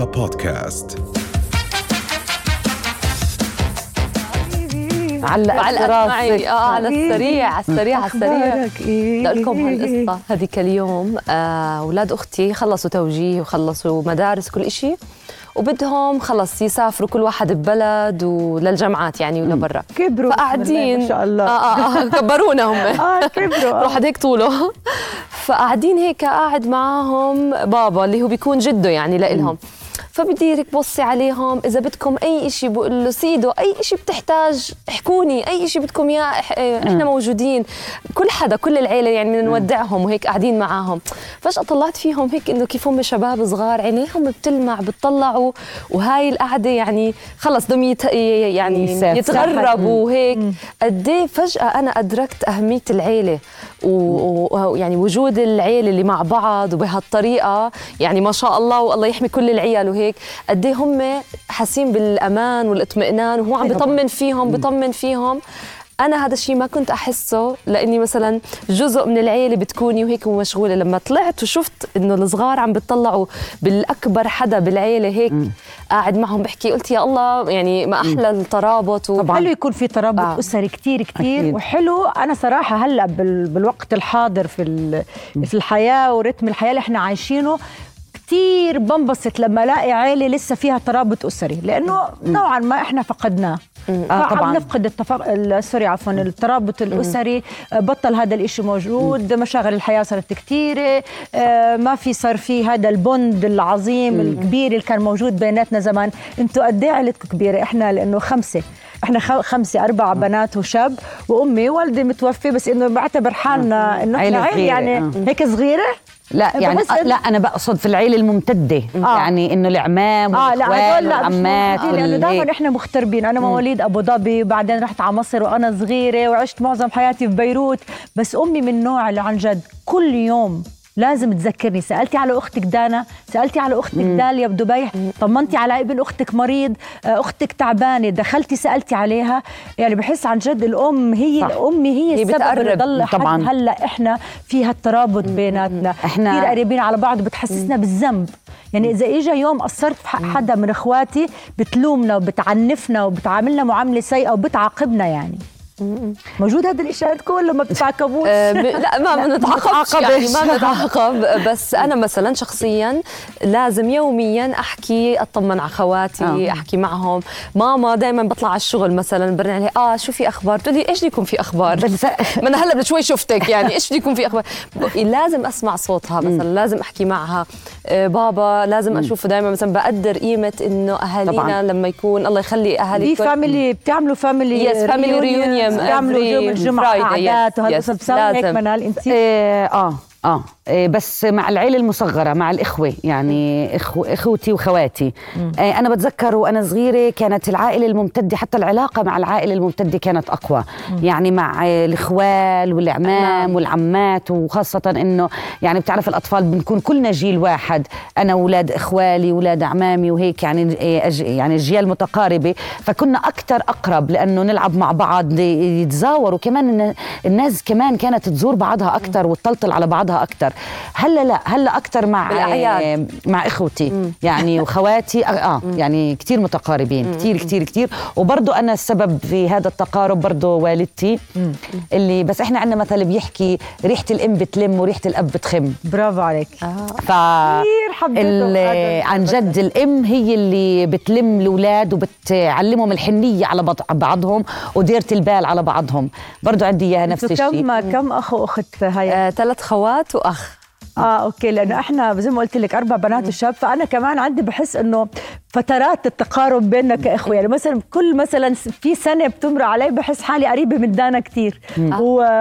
رؤيا بودكاست علقت معي راسك. آه على السريع على السريع على السريع. إيه؟ بدي لكم هالقصة. هذيك اليوم آه، أولاد أختي خلصوا توجيه وخلصوا مدارس كل إشي وبدهم خلص يسافروا كل واحد ببلد وللجامعات يعني ولا برا كبروا. فقاعدين ما شاء الله. آه آه, آه كبرونا هم. آه كبروا. آه. واحد هيك طوله. فقاعدين هيك قاعد معاهم بابا اللي هو بيكون جده يعني لإلهم. فبدي هيك بصي عليهم. إذا بدكم أي إشي بقول له سيدو أي إشي بتحتاج احكوني أي إشي بدكم إياه إح- إحنا موجودين. كل حدا كل العيلة يعني بدنا نودعهم وهيك قاعدين معاهم. فجأة طلعت فيهم هيك إنه كيف هم شباب صغار عينيهم بتلمع بتطلعوا. وهاي القعدة يعني خلص بدهم يت... يعني. يتغربوا وهيك. قد إيه فجأة أنا أدركت أهمية العيلة. ويعني وجود العيله اللي مع بعض وبهالطريقة. يعني ما شاء الله والله يحمي كل العيال وهيك. قد إيه هم حاسين بالأمان والإطمئنان وهو عم بيطمن فيهم بيطمن فيهم. أنا هذا الشيء ما كنت أحسه لأني مثلا جزء من العيلة بتكوني وهيك ومشغوله لما طلعت وشفت إنه الصغار عم بتطلعوا بالأكبر حدا بالعيلة هيك قاعد معهم بحكي قلت يا الله يعني ما أحلى الترابط و... حلو يكون في ترابط آه. أسري كتير كتير أكيد. وحلو. أنا صراحة هلأ بال- بالوقت الحاضر في ال- في الحياة ورتم الحياة اللي إحنا عايشينه كتير بنبسط لما ألاقي عيلة لسه فيها ترابط أسري لأنه نوعا ما إحنا فقدناه. آه، طبعا. نفقد التفق... ال- سوري عفوا الترابط الأسري آه، بطل هذا الإشي موجود مشاغل الحياة صارت كتيرة آه، ما في صار في هذا البوند العظيم الكبير اللي كان موجود بيناتنا زمان. أنتوا قد إيه عيلتكم كبيرة؟ إحنا لأنه خمسة. إحنا خمسة أربع بنات وشاب وأمي والدي متوفي بس إنه بعتبر حالنا إنه عيلة إحنا صغيرة، يعني آه. هيك صغيرة؟ لا يعني آه لا أنا بقصد في العيلة الممتدة. آه. يعني إنه العمام لا والاخوال مش والعمات موجودين، لأنه دائما. إحنا مغتربين. أنا مواليد أبو ظبي وبعدين رحت على مصر وأنا صغيرة وعشت معظم حياتي في بيروت. بس أمي من النوع اللي عن جد كل يوم لازم تذكرني. سألتي على أختك دانا سألتي على أختك داليا بدبي طمنتي على ابن أختك مريض آه، أختك تعبانة دخلتي سألتي عليها. يعني بحس عن جد الأم هي صح. امي هي, هي السبب اللي. ضل طبعاً. هلأ إحنا في هالترابط بيناتنا. إحنا- كثير قريبين على بعض بتحسسنا بالذنب. يعني إذا اجى يوم قصرت في حق حدا من إخواتي بتلومنا وبتعنفنا وبتعاملنا معاملة سيئة وبتعاقبنا يعني. موجود هذا الاشي عندكم ولا ما بتعاقبوش؟ آه، لا ما بنتعاقبش يعني ما بنتعاقب. بس أنا مثلا شخصيا لازم يوميا أحكي أطمن على خواتي آه. أحكي معهم. ماما دائما بطلع على الشغل مثلا برن عليها آه شو في أخبار؟ بتقول لي إيش يكون في أخبار؟ ما أنا هلأ شوي شفتك يعني إيش يكون في أخبار؟ لازم أسمع صوتها مثلا لازم أحكي معها. آه، بابا لازم أشوفه دائما مثلا بقدر قيمة إنه أهالينا طبعاً. لما يكون الله يخلي أهالي في. family بتعملوا family yes, family reunion. بتعملوا every يوم الجمعه قعدات وهذا بتسوي هيك. منال انت؟ آه آه آه. إيه، بس مع العيلة المصغرة مع الإخوة يعني إخو إخوتي وخواتي. آه أنا بتذكر وأنا صغيرة كانت العائلة الممتدة حتى العلاقة مع العائلة الممتدة كانت أقوى. يعني مع الإخوال والعمام. والعمات وخاصة إنه يعني بتعرف الأطفال بنكون كلنا جيل واحد. أنا أولاد إخوالي أولاد أعمامي وهيك يعني يعني أجيال متقاربة. فكنا أكثر أقرب لأنه نلعب مع بعض يتزاوروا كمان الناس كمان كانت تزور بعضها أكثر وتطلطل على بعضها أكثر هلأ لا هلأ أكثر مع بالأعياد. مع إخوتي. يعني وخواتي آه, آه يعني كثير متقاربين كثير كثير كثير وبرضه أنا السبب في هذا التقارب برضه والدتي اللي بس إحنا عندنا مثل بيحكي ريحة الأم بتلم وريحة الأب بتخم. برافو عليك. ف. عن جد الأم هي اللي بتلم الأولاد وبتعلمهم الحنية على بعض- بعضهم وديرة البال على بعضهم. برضو عندي إياها نفس الشيء كم كم أخ وأخت هاي آه، ثلاث خوات وأخ. آه أوكي لأنه إحنا زي ما قلت لك أربع بنات وشاب فأنا كمان عندي بحس إنه فترات التقارب بيننا كإخوة. يعني مثلا كل مثلا في سنة بتمر علي بحس حالي قريبة من دانا كثير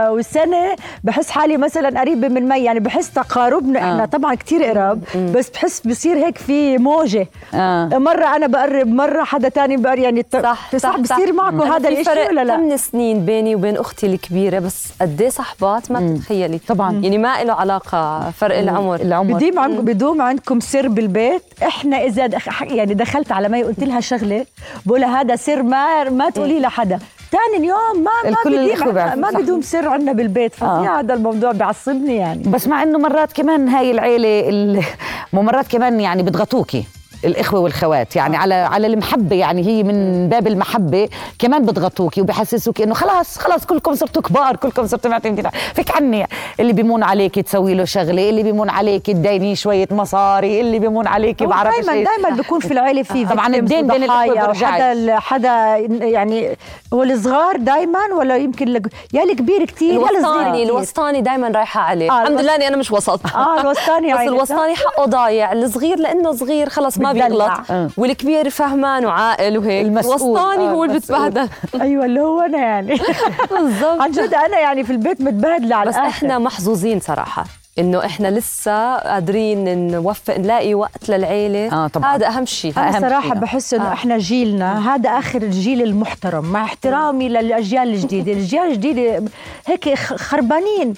والسنة بحس حالي مثلا قريبة من مي. يعني بحس تقاربنا إحنا طبعا كثير قراب بس بحس بصير هيك في موجة. آه. مرة أنا بقرب مرة حدا تاني بقرب. يعني الت- صح صح بصير معكم هذا الشيء ولا لا؟ ثمان سنين بيني وبين أختي الكبيرة؟ بس قد إيه صحبات ما بتتخيلي طبعاً. يعني ما له علاقة فرق العمر العمر؟ بديم عندكم بدوم عندكم سر بالبيت. إحنا إذا دخ... يعني دخلت على مي قلت لها شغلة بقولها هذا سر ما ما تقولي لحدا. ثاني اليوم ما ما بيعرفوا، ما. بدوم سر عندنا بالبيت. فظيع هذا الموضوع بيعصبني يعني. بس مع إنه مرات كمان هاي العيلة ال- مرات كمان يعني بيضغطوكي الإخوة والخوات يعني على على المحبة يعني هي من باب المحبة كمان بضغطوكي وبحسسوك إنه خلاص خلاص كلكم صرتوا كبار كلكم صرتوا معتمدين فيك عني اللي بيمون عليك تسوي له شغلة اللي بيمون عليك تدينيه شوية مصاري اللي بيمون عليك بعرف دائما دائما بيكون في العيلة في طبعا الدين بين الإخوة حدا حدا يعني هو الصغار دائما ولا يمكن لك يا الكبير كثير يا الوسطاني الوسطاني دائما رايحة عليه. آه الحمد لله إني أنا مش وسط. آه الوسطاني بس الوسطاني حقه ضايع الصغير لأنه صغير خلص ما بيغلط. آه. والكبير فهمان وعاقل وهيك. الوسطاني آه هو اللي بتبهدل أيوه اللي هو أنا يعني. بالضبط. عن جد أنا يعني في البيت متبهدلة على بس إحنا محظوظين صراحة إنه إحنا لسه قادرين نوفق نلاقي وقت للعيلة. آه طبعا. هذا أهم شيء. أنا صراحة بحس إنه آه. إحنا جيلنا هذا آخر الجيل المحترم. مع احترامي للأجيال الجديدة. الأجيال الجديدة هيك خربانين.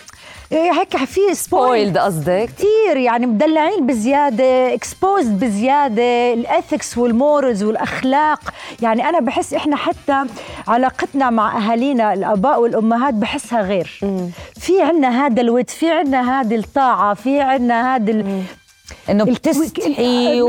هيك في spoiled قصدك؟ كثير يعني مدلعين بزيادة exposed بزيادة ال ethics وال morals والأخلاق. يعني أنا بحس إحنا حتى علاقتنا مع أهالينا الآباء والأمهات بحسها غير. في عندنا هذا الود في عندنا هذه الطاعة في عندنا هذا إنه بتستحي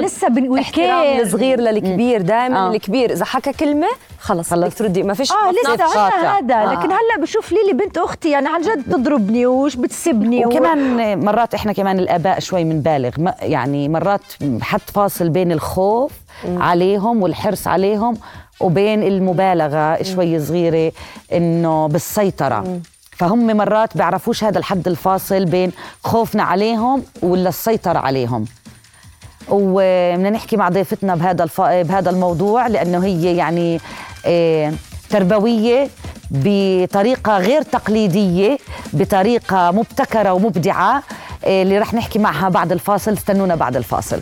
لسه احترام الصغير للكبير دائما آه. الكبير. إذا حكى كلمة خلص خلص. تردي. ما فيش آه لسه عندنا هذا. آه. لكن هلا بشوف ليلي بنت أختي يعني عن جد تضربني وش بتسبني وكمان و... مرات إحنا كمان الآباء شوي بنبالغ يعني مرات حط فاصل بين الخوف م. عليهم والحرص عليهم وبين المبالغة شوي صغيرة إنه بالسيطرة. م. فهم مرات بيعرفوش هذا الحد الفاصل بين خوفنا عليهم ولا السيطرة عليهم. وبدنا نحكي مع ضيفتنا بهذا الف... بهذا الموضوع لأنه هي يعني آه، تربوية بطريقة غير تقليدية بطريقة مبتكرة ومبدعة آه، اللي رح نحكي معها بعد الفاصل. استنونا بعد الفاصل.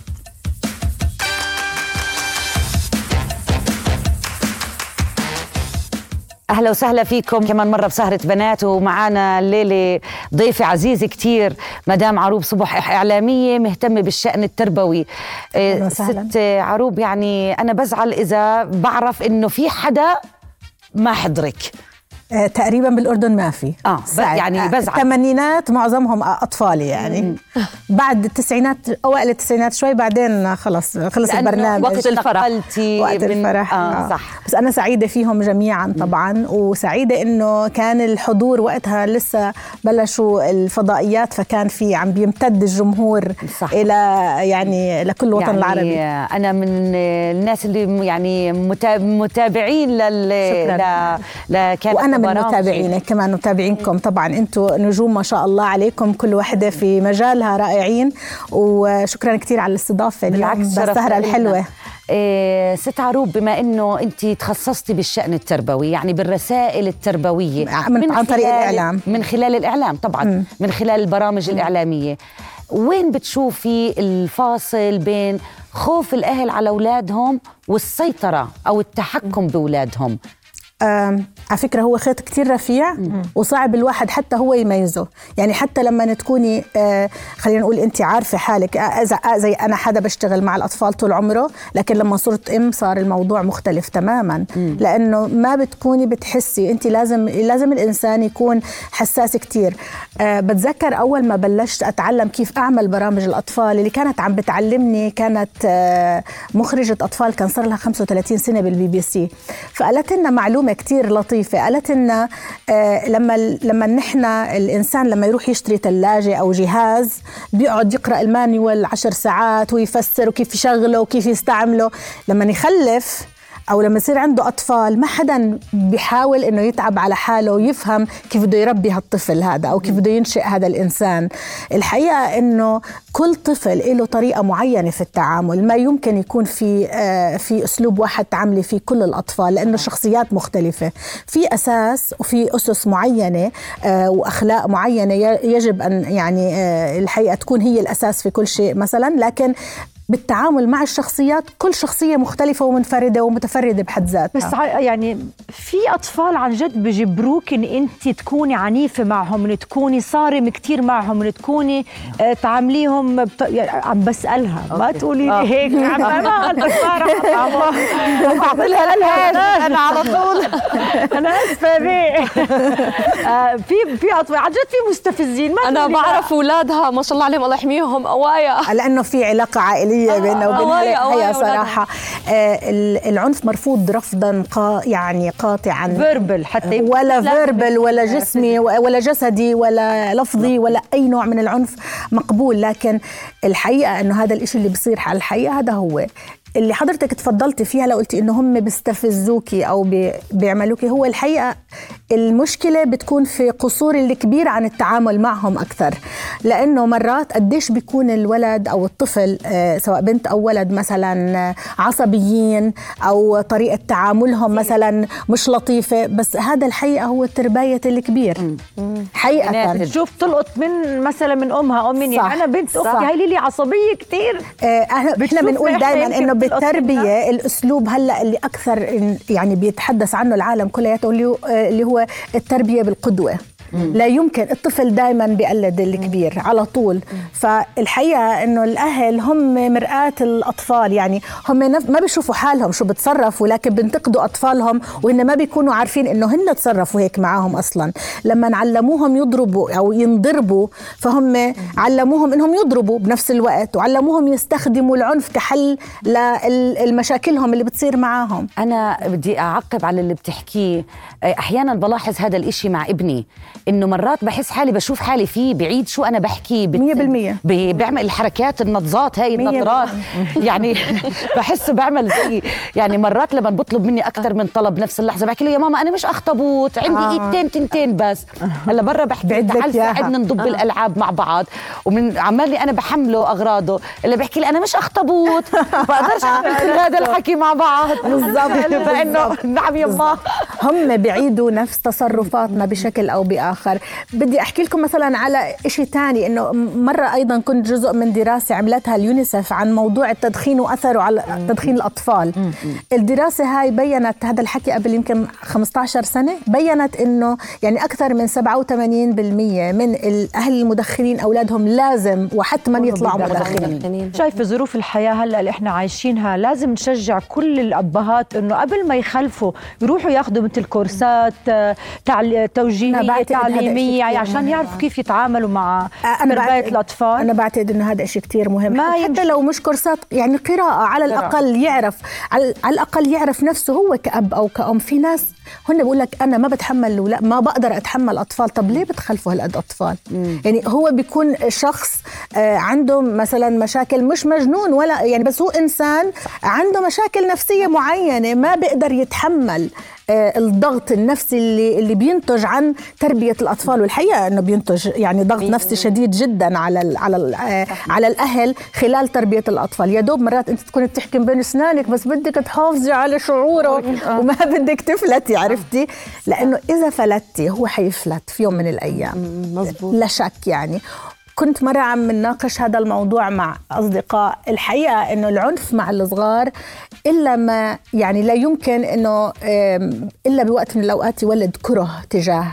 أهلا وسهلا فيكم كمان مرة بسهرة بنات ومعانا الليلة ضيفة عزيزة كثير مدام عروب صبح إعلامية مهتمة بالشأن التربوي أهلا وسهلا. ست عروب يعني أنا بزعل إذا بعرف إنه في حدا ما حضرك آه، تقريبا بالأردن ما في. آه يعني آه، بزعل. الثمانينات معظمهم اطفالي يعني. بعد التسعينات أوائل التسعينات شوي بعدين خلص خلص البرنامج. وقت الفرح. وقت الفرح آه, آه. صح. بس أنا سعيدة فيهم جميعا طبعا. وسعيدة إنه كان الحضور وقتها لسه بلشوا الفضائيات فكان في عم بيمتد الجمهور صح. إلى يعني لكل الوطن يعني العربي. أنا من الناس اللي يعني متابعين لل شكرا. ل... من متابعينك كمان متابعينكم. طبعا أنتم نجوم ما شاء الله عليكم كل وحده في مجالها رائعين. وشكرا كثير على الاستضافة اليوم. بالسهره الحلوة. إيه ست عروب بما إنه أنت تخصصتي بالشأن التربوي يعني بالرسائل التربوية من, من عن طريق الإعلام. من خلال الإعلام طبعا. م. من خلال البرامج م. الإعلامية. وين بتشوفي الفاصل بين خوف الأهل على أولادهم والسيطرة أو التحكم بأولادهم؟ على فكرة هو خيط كتير رفيع وصعب الواحد حتى هو يميزه. يعني حتى لما تكوني آه خلينا نقول انت عارفة حالك آه زي أنا حدا بشتغل مع الأطفال طول عمره لكن لما صرت أم صار الموضوع مختلف تماما. لأنه ما بتكوني بتحسي انت لازم لازم الإنسان يكون حساس كتير. آه بتذكر أول ما بلشت أتعلم كيف أعمل برامج الأطفال اللي كانت عم بتعلمني كانت آه مخرجة أطفال كان صار لها 35 سنة بالبي بي سي. فقالت لنا معلومة كتير لطيفة. لطيفه قالت لنا آه، لما لما نحن الإنسان لما يروح يشتري ثلاجه أو جهاز بيقعد يقرأ المانيوال عشر ساعات ويفسر وكيف يشغله وكيف يستعمله. لما يخلف أو لما يصير عنده أطفال ما حدا بيحاول إنه يتعب على حاله ويفهم كيف بده يربي هالطفل هذا أو كيف بده ينشئ هذا الإنسان. الحقيقة إنه كل طفل له طريقة معينة في التعامل ما يمكن يكون في آه، في أسلوب واحد تعاملي فيه كل الأطفال لأنه شخصيات مختلفة. في أساس وفي أسس معينة آه، وأخلاق معينة يجب أن يعني آه، الحقيقة تكون هي الأساس في كل شيء مثلا لكن بالتعامل مع الشخصيات كل شخصية مختلفة ومنفردة ومتفردة بحد ذاتها. بس يعني في أطفال عن جد بجبروك إن أنت تكوني عنيفة معهم إن تكوني صارم كتير معهم إن تكوني آه، تعامليهم بط... يعني عم بسألها. أوكي. ما تقولي لي آه. هيك عم بعطيلها لها أنا على طول. أنا آسفة آه، في في أطفال عن جد في مستفزين. ما أنا بعرف أولادها ما شاء الله عليهم الله يحميهم. قوايا لأنه في علاقة عائلية عصبيه بيننا وبين قوايا- الحياة قوايا صراحة. آه، ال- العنف مرفوض رفضا قا يعني قاطعا. verbal حتى ولا لا verbal ولا جسمي ولا جسدي ولا لفظي ولا أي نوع من العنف مقبول. لكن الحقيقة إنه هذا الإشي اللي بصير على الحقيقة هذا هو. اللي حضرتك تفضلتي فيها لو قلتي إنه هم بيستفزوكي أو بي- بيعملوكي هو الحقيقة المشكلة بتكون في قصور الكبير عن التعامل معهم أكثر. لأنه مرات قديش بيكون الولد أو الطفل آه، سواء بنت أو ولد مثلا آه، عصبيين أو طريقة تعاملهم مثلا مش لطيفة. بس هذا الحقيقة هو الترباية الكبير. حقيقة. ناتج. شوف تلقط من مثلا من أمها أو مني. صح. أنا بنت. أختي هاي ليلي عصبية كثير آه، إحنا بنقول دائما إنه بالتربية الأسلوب هلأ اللي أكثر يعني بيتحدث عنه العالم كلياته هو آه، اللي هو التربية بالقدوة. لا يمكن الطفل دائما بيقلد الكبير على طول. فالحقيقة إنه الأهل هم مرآة الأطفال يعني هم ما بيشوفوا حالهم شو بتصرفوا لكن بينتقدوا أطفالهم وهن ما بيكونوا عارفين إنه هن تصرفوا هيك معاهم أصلا. لما علموهم يضربوا أو ينضربوا فهم علموهم إنهم يضربوا بنفس الوقت وعلموهم يستخدموا العنف كحل لمشاكلهم اللي بتصير معاهم. أنا بدي أعقب على اللي بتحكيه. أحيانا بلاحظ هذا الإشي مع ابني. إنه مرات بحس حالي بشوف حالي فيه بعيد شو أنا بحكي بت- مية بالمية. ب- بيعمل الحركات النظات هاي النظرات. يعني بحسه بعمل زي يعني مرات لما بطلب مني أكثر من طلب نفس اللحظة بحكي له يا ماما أنا مش أخطبوط عندي آه. إيدتين تنتين بس. هلا برا بحكي تعال. ساعدنا نضب الألعاب مع بعض. ومن عمالي أنا بحمله أغراضه اللي بحكي لي أنا مش أخطبوط. بقدرش أعمل كل هذا الحكي مع بعض. بالضبط. فإنه نعم يما هم بيعيدوا نفس تصرفاتنا بشكل أو بآخر. بدي أحكي لكم مثلا على شيء تاني إنه مرة أيضا كنت جزء من دراسة عملتها اليونيسف عن موضوع التدخين وأثره على تدخين الأطفال. الدراسة هاي بينت هذا الحكي قبل يمكن 15 سنة بينت إنه يعني أكثر من 87% من الأهل المدخنين أولادهم لازم وحتما يطلعوا مدخنين. شايفة ظروف الحياة هلأ اللي إحنا عايشينها لازم نشجع كل الأبهات إنه قبل ما يخلفوا يروحوا ياخذوا مثل كورسات آه، تعليمية كتير عشان. يعرفوا كيف يتعاملوا مع تربية الأطفال. أنا بعتقد إنه هذا شيء كتير مهم. ما حتى يمشي. لو مش كورسات يعني قراءة على الأقل يعرف على, على الأقل يعرف نفسه هو كأب أو كأم. في ناس هن بقول لك أنا ما بتحمل ولا ما بقدر أتحمل أطفال. طب ليه بتخلفوا هالقد أطفال يعني هو بيكون شخص آه، عنده مثلا مشاكل مش مجنون ولا يعني بس هو إنسان عنده مشاكل نفسية معينة ما بيقدر يتحمل. الضغط النفسي اللي اللي بينتج عن تربية الأطفال. والحقيقة إنه بينتج يعني ضغط نفسي شديد جدا على ال على ال آه، على الأهل خلال تربية الأطفال. يا دوب مرات أنت تكوني بتحكي بين أسنانك بس بدك تحافظي على شعوره وما بدك تفلتي عرفتي؟ لأنه إذا فلتي هو حيفلت في يوم من الأيام. مزبوط لا شك يعني. كنت مرة عم نناقش هذا الموضوع مع أصدقاء الحقيقة أنه العنف مع الصغار إلا ما يعني لا يمكن أنه إلا بوقت من الأوقات يولد كره تجاه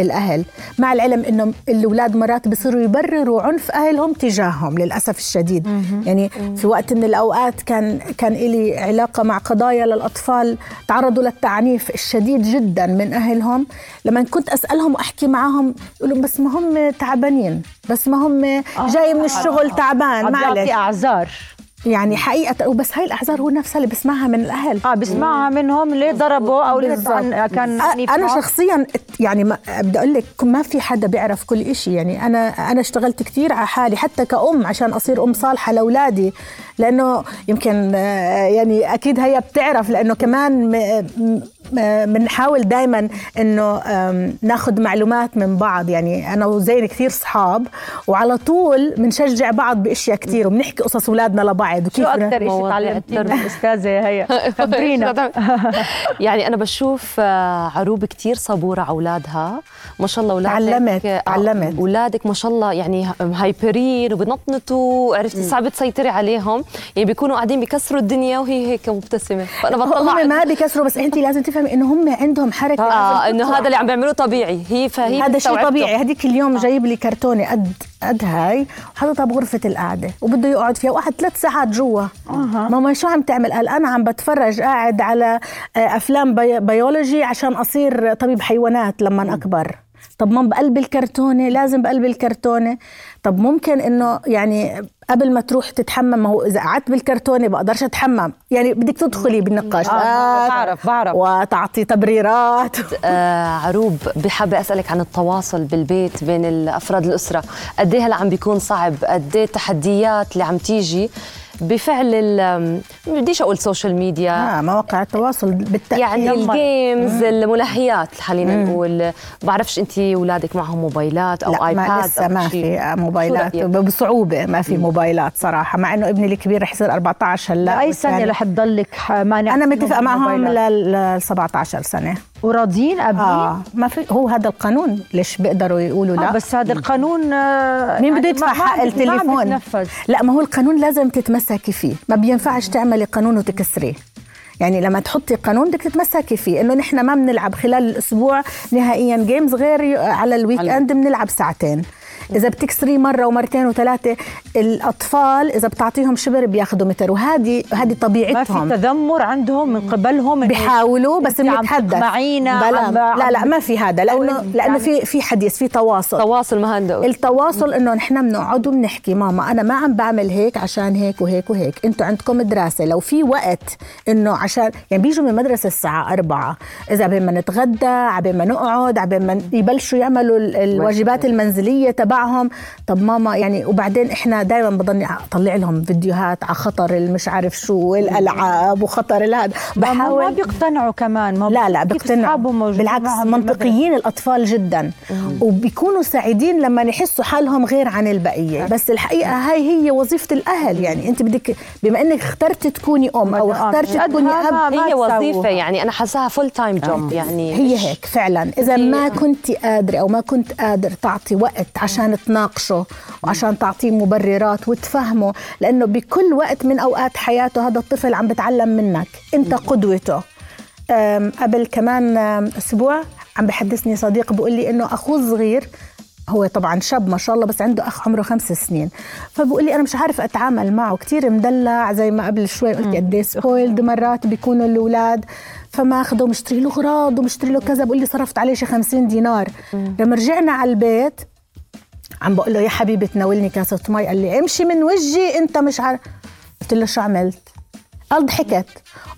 الأهل مع العلم أنه الأولاد مرات بصيروا يبرروا عنف أهلهم تجاههم للأسف الشديد. يعني في وقت من الأوقات كان كان إلي علاقة مع قضايا للأطفال تعرضوا للتعنيف الشديد جدا من أهلهم. لما كنت أسألهم وأحكي معهم يقولوا بس ما هم تعبانين بس ما هم جاي من الشغل تعبان معلش. أعذار. يعني حقيقة وبس هاي الأعذار هو نفسها اللي بسمعها من الأهل. آه بسمعها منهم ليه ضربوا أو ليه كان عنيف أنا. شخصيا يعني ما بدي أقول لك ما في حدا بيعرف كل إشي. يعني أنا أنا اشتغلت كثير على حالي حتى كأم عشان أصير أم صالحة لأولادي. لأنه يمكن آه، يعني أكيد هي بتعرف لأنه كمان بنحاول دائما إنه ناخذ معلومات من بعض. يعني أنا وزين كثير صحاب وعلى طول بنشجع بعض بأشياء كثير وبنحكي قصص أولادنا لبعض. شو وكيف بدنا- أكثر شيء تعلمتيه من. الاستاذه هي خبرينا. يعني أنا بشوف آه، عروب كتير صبورة على أولادها. ما شاء الله أولادك تعلمت- آه، تعلمت. أولادك ما شاء الله يعني هايبرين وبنطنطوا عرفتي؟ صعب تسيطري عليهم. يعني بيكونوا قاعدين بيكسروا الدنيا وهي هيك مبتسمة. فأنا بطلع هم ما بيكسروا بس انت لازم تفهمي انه هم عندهم حركة آه إنه. هذا اللي عم بيعملوه طبيعي. هي فهي هذا شيء. طبيعي. هذيك اليوم جايب لي كرتونه قد قد هاي وحاططها بغرفة القعدة وبده يقعد فيها. وقعد ثلاث ساعات جوا. ماما شو عم تعمل؟ قال أنا عم بتفرج قاعد على آه، أفلام بي- بيولوجي عشان أصير طبيب حيوانات لما أكبر. طب ما بقلب الكرتونة لازم بقلب الكرتونة. طب ممكن إنه يعني قبل ما تروح تتحمم ما هو إذا قعدت بالكرتونه بقدرش أتحمم. يعني بدك تدخلي بالنقاشات آه، بعرف- بعرف. وتعطي تبريرات. آه عروب بحابة أسألك عن التواصل بالبيت بين الأفراد الأسرة. قد إيه هلا عم بيكون صعب؟ قد إيه التحديات اللي عم تيجي؟ بفعل ال بديش أقول social media آه مواقع التواصل بالتأكيد يعني ال games الملهيات خلينا نقول. بعرفش أنت اولادك معهم موبايلات أو لا ما ايباد لسه أو ما. في موبايلات شو رأيك؟ بصعوبة ما في موبايلات صراحة مع إنه ابني الكبير رح يصير 14 هلأ اي سنة رح تضلك مانع أنا متفقة معهم؟ لل 17 سنة. وراضيين قابلين؟ آه. ما في هو هذا القانون ليش بيقدروا يقولوا لا لا؟ بس هذا القانون آه، مين بده يدفع حق ما التليفون. لا ما هو القانون لازم تتمسكي فيه. ما بينفعش تعملي قانون وتكسريه. يعني لما تحطي قانون بدك تتمسكي فيه. إنه نحن ما بنلعب خلال الأسبوع نهائيا games غير على ال weekend بنلعب ساعتين. إذا بتكسريه مرة ومرتين وثلاثة الأطفال إذا بتعطيهم شبر بياخذوا متر وهذه هذه ما في طبيعتهم. تذمر عندهم من قبلهم بيحاولوا بس بنتحدث. تقمعينا، بلا عم- لا لا ما في هذا لأنه أو لأنه يعني- في في حديث في تواصل. تواصل ما عنده التواصل إنه نحن بنقعد وبنحكي ماما أنا ما عم بعمل هيك عشان هيك وهيك وهيك أنتوا عندكم دراسه لو في وقت إنه عشان يعني بيجوا من المدرسة الساعة أربعة إذا عبين ما نتغدى عبين ما نقعد عبين ما يبلشوا يعملوا ال- الواجبات المنزلية تبعهم. طب ماما يعني وبعدين إحنا دائما بضلني أطلع لهم فيديوهات على خطر المش عارف شو والالعاب وخطر الهذا ما- ما بحاول بيقتنعوا كمان ما لا لا بيقتنعوا بالعكس؟ منطقيين الأطفال جدا. وبيكونوا سعيدين لما يحسوا حالهم غير عن البقية. بس الحقيقة هاي هي وظيفة الأهل. يعني أنت بدك بما إنك اخترت تكوني أم أو آه، اخترت تكوني أب هي. وظيفة يعني أنا حاساها full time job يعني هي هيك فعلا. إذا ما كنت قادرة أو ما كنت قادر تعطي وقت عشان تناقشه وعشان تعطيه مبررات وتفهمه لأنه بكل وقت من أوقات حياته هذا الطفل عم بتعلم منك أنت قدوته. قبل كمان أم، أسبوع عم بحدثني صديق بيقول لي إنه أخوه الصغير هو طبعا شاب ما شاء الله بس عنده أخ عمره خمس سنين. فبقول لي أنا مش عارف أتعامل معه كتير مدلع زي ما قبل شوي قلت قد إيه spoiled مرات بيكونوا الأولاد فما اخذه مشتري له أغراض ومشتري له كذا بقول لي صرفت عليه شي 50 دينار. لما رجعنا على البيت عم بقول له يا حبيبي تناولني كاسة مي قال لي امشي من وجهي انت مش عارف قلت له شو عملت؟ قال ضحكت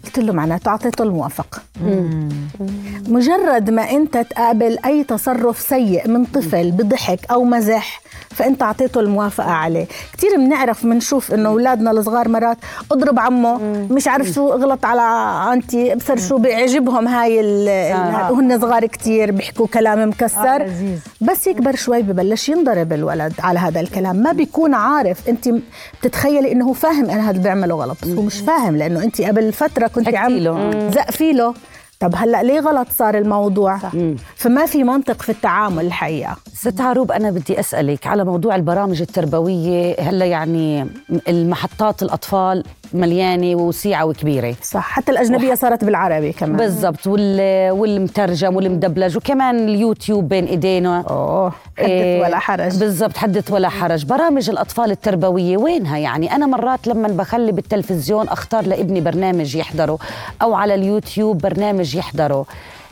قلت له معناته أعطيته الموافقة. مجرد ما أنت تقابل أي تصرف سيء من طفل بضحك أو مزح فأنت أعطيته الموافقة عليه. كثير بنعرف بنشوف إنه أولادنا الصغار مرات اضرب عمه مش عارف شو اغلط على أنتي ابصر شو بيعجبهم هاي وهن صغار كثير بيحكوا كلام مكسر. آه،. بس يكبر شوي ببلش ينضرب الولد على هذا الكلام. ما بيكون عارف. انت بتتخيلي إنه هو فاهم أنا هذا بيعمله غلط. بس هو مش فاهم. لأنه انت قبل فترة كنت عم. زقفي له طب هلأ ليه غلط صار الموضوع؟ صح. فما في منطق في التعامل الحقيقة. ست عروب أنا بدي أسألك على موضوع البرامج التربوية. هلأ يعني المحطات الأطفال مليانة وسيعة وكبيرة. صح حتى الأجنبية صارت بالعربي كمان. بالضبط وال... والمترجم والمدبلج وكمان اليوتيوب بين إيدينا. أوه حدث إيه، ولا حرج. بالضبط حدث ولا حرج. برامج الأطفال التربوية وينها يعني؟ أنا مرات لما بخلي بالتلفزيون أختار لابني برنامج يحضره أو على اليوتيوب برنامج يحضره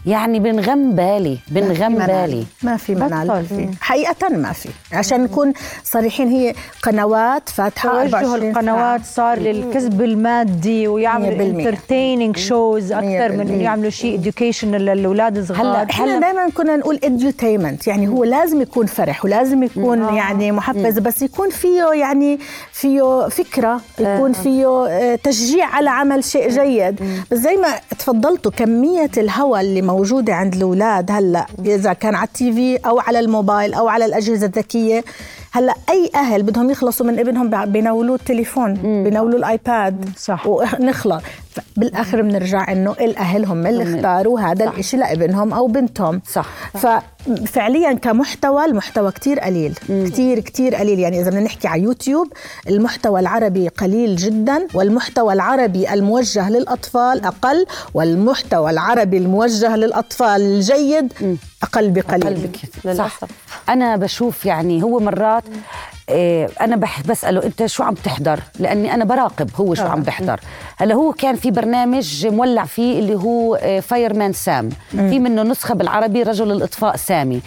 يعني بنغم بالي بنغم بالي. ما في منال. حقيقة ما في. عشان نكون صريحين هي قنوات فاتحة توجه 24 ساعة. القنوات صار للكسب المادي ويعملوا 100%. entertaining shows أكثر من 100%. إنه يعملوا شيء educational للأولاد الصغار. هلا. إحنا دائما كنا نقول edutainment يعني هو لازم يكون فرح ولازم يكون آه. يعني محفز بس يكون فيه يعني فيه فكرة يكون فيه آه، تشجيع على عمل شيء جيد. بس زي ما تفضلتوا كمية الهوى اللي موجودة عند الأولاد. هلأ إذا كان على التي في أو على الموبايل أو على الأجهزة الذكية هلأ أي أهل بدهم يخلصوا من ابنهم بيناولوه التليفون بيناولوه الآيباد صح. ونخلص. بالآخر بنرجع إنه الاهل هم اللي اختاروا هذا الشيء لابنهم أو بنتهم. صح. ففعليا كمحتوى المحتوى كتير قليل. كتير كتير قليل. يعني إذا بدنا نحكي على يوتيوب المحتوى العربي قليل جدا والمحتوى العربي الموجه للأطفال أقل والمحتوى العربي الموجه للأطفال الجيد أقل بقليل. قلبك صح. للأسف. أنا بشوف يعني هو مرات إيه أنا بح بسأله أنت شو عم تحضر؟ لأني أنا براقب هو شو عم بحضر. هلا هو كان في برنامج مولع فيه اللي هو فاير مان سام في منه نسخة بالعربي رجل الإطفاء سامي.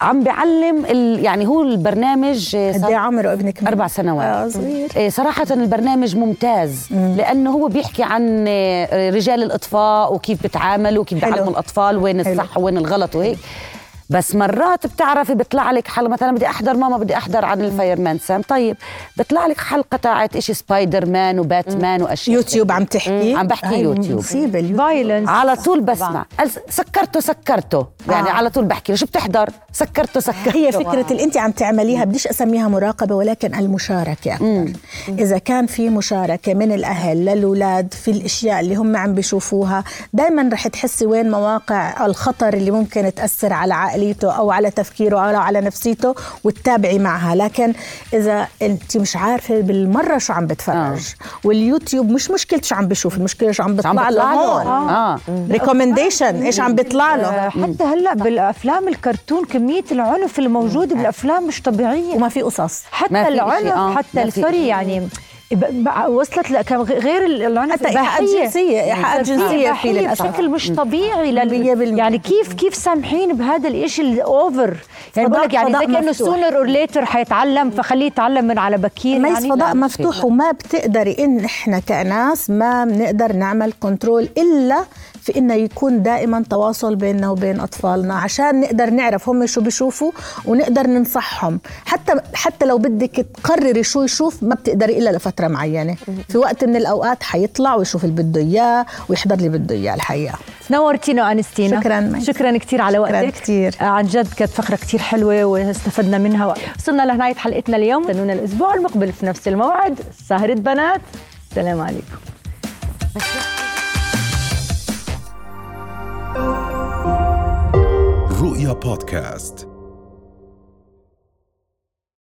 عم بعلم ال- يعني هو البرنامج آه، قد إيه عمره ابنك أربع سنوات. آه صغير. إيه، صراحة البرنامج ممتاز. لأنه هو بيحكي عن آه، رجال الإطفاء وكيف بتعاملوا وكيف. بيعلموا الأطفال وين حلو. الصح وين الغلط وهيك. بس مرات بتعرفي بيطلع لك حلقة مثلا بدي أحضر ماما بدي أحضر عن ال Fireman Sam. طيب بيطلع لك حلقة تاعت إشي Spider-Man و Batman وأشياء يوتيوب عم تحكي؟ عم بحكي هاي يوتيوب. مصيبة ال YouTube. violence على طول بسمع. سكرته سكرته. يعني آه. على طول بحكي له شو بتحضر؟ سكرته سكرته. هي فكرة اللي أنت عم تعمليها بديش أسميها مراقبة ولكن المشاركة أكثر إذا كان في مشاركة من الأهل للأولاد في الأشياء اللي هم عم بيشوفوها دايما رح تحسي وين مواقع الخطر اللي ممكن تأثر على عقليته أو على تفكيره أو على نفسيته وتتابعي معها. لكن إذا أنت مش عارفة بالمرة شو عم بتفرج. آه. واليوتيوب مش مشكلة شو عم بشوف المشكلة شو عم بيطلع له هون. آه. recommendation إيش عم بيطلع له. آه، حتى هلأ بالأفلام الكرتون كمية العنف الموجوده بالأفلام مش طبيعية. وما في قصص. حتى العنف آه، حتى sorry. يعني وصلت غير العنف حتى إيحاءات الإباحية. جنسية في بشكل مش طبيعي لل... يعني كيف كيف سامحين بهذا الإشي ال over يعني بقول لك يعني زي مفتوح. sooner or later حيتعلم فخليه يتعلم من على بكير. ميز يعني فضاء. مفتوح وما بتقدري إن إحنا كناس ما بنقدر نعمل control إلا في انه يكون دائما تواصل بيننا وبين أطفالنا عشان نقدر نعرف هم شو بيشوفوا ونقدر ننصحهم. حتى حتى لو بدك تقرري شو يشوف ما بتقدري إلا لفترة معينة. في وقت من الأوقات حيطلع ويشوف اللي بده إياه ويحضر اللي بده إياه الحقيقة. نورتينا وانستينا شكراً ميس. شكرا كثير على شكراً وقتك. كتير. آه، عن جد كانت فقرة كثير حلوة واستفدنا منها. وصلنا لنهايه حلقتنا اليوم. استنونا الأسبوع المقبل في نفس الموعد. سهره بنات. السلام عليكم. رؤيا بودكاست.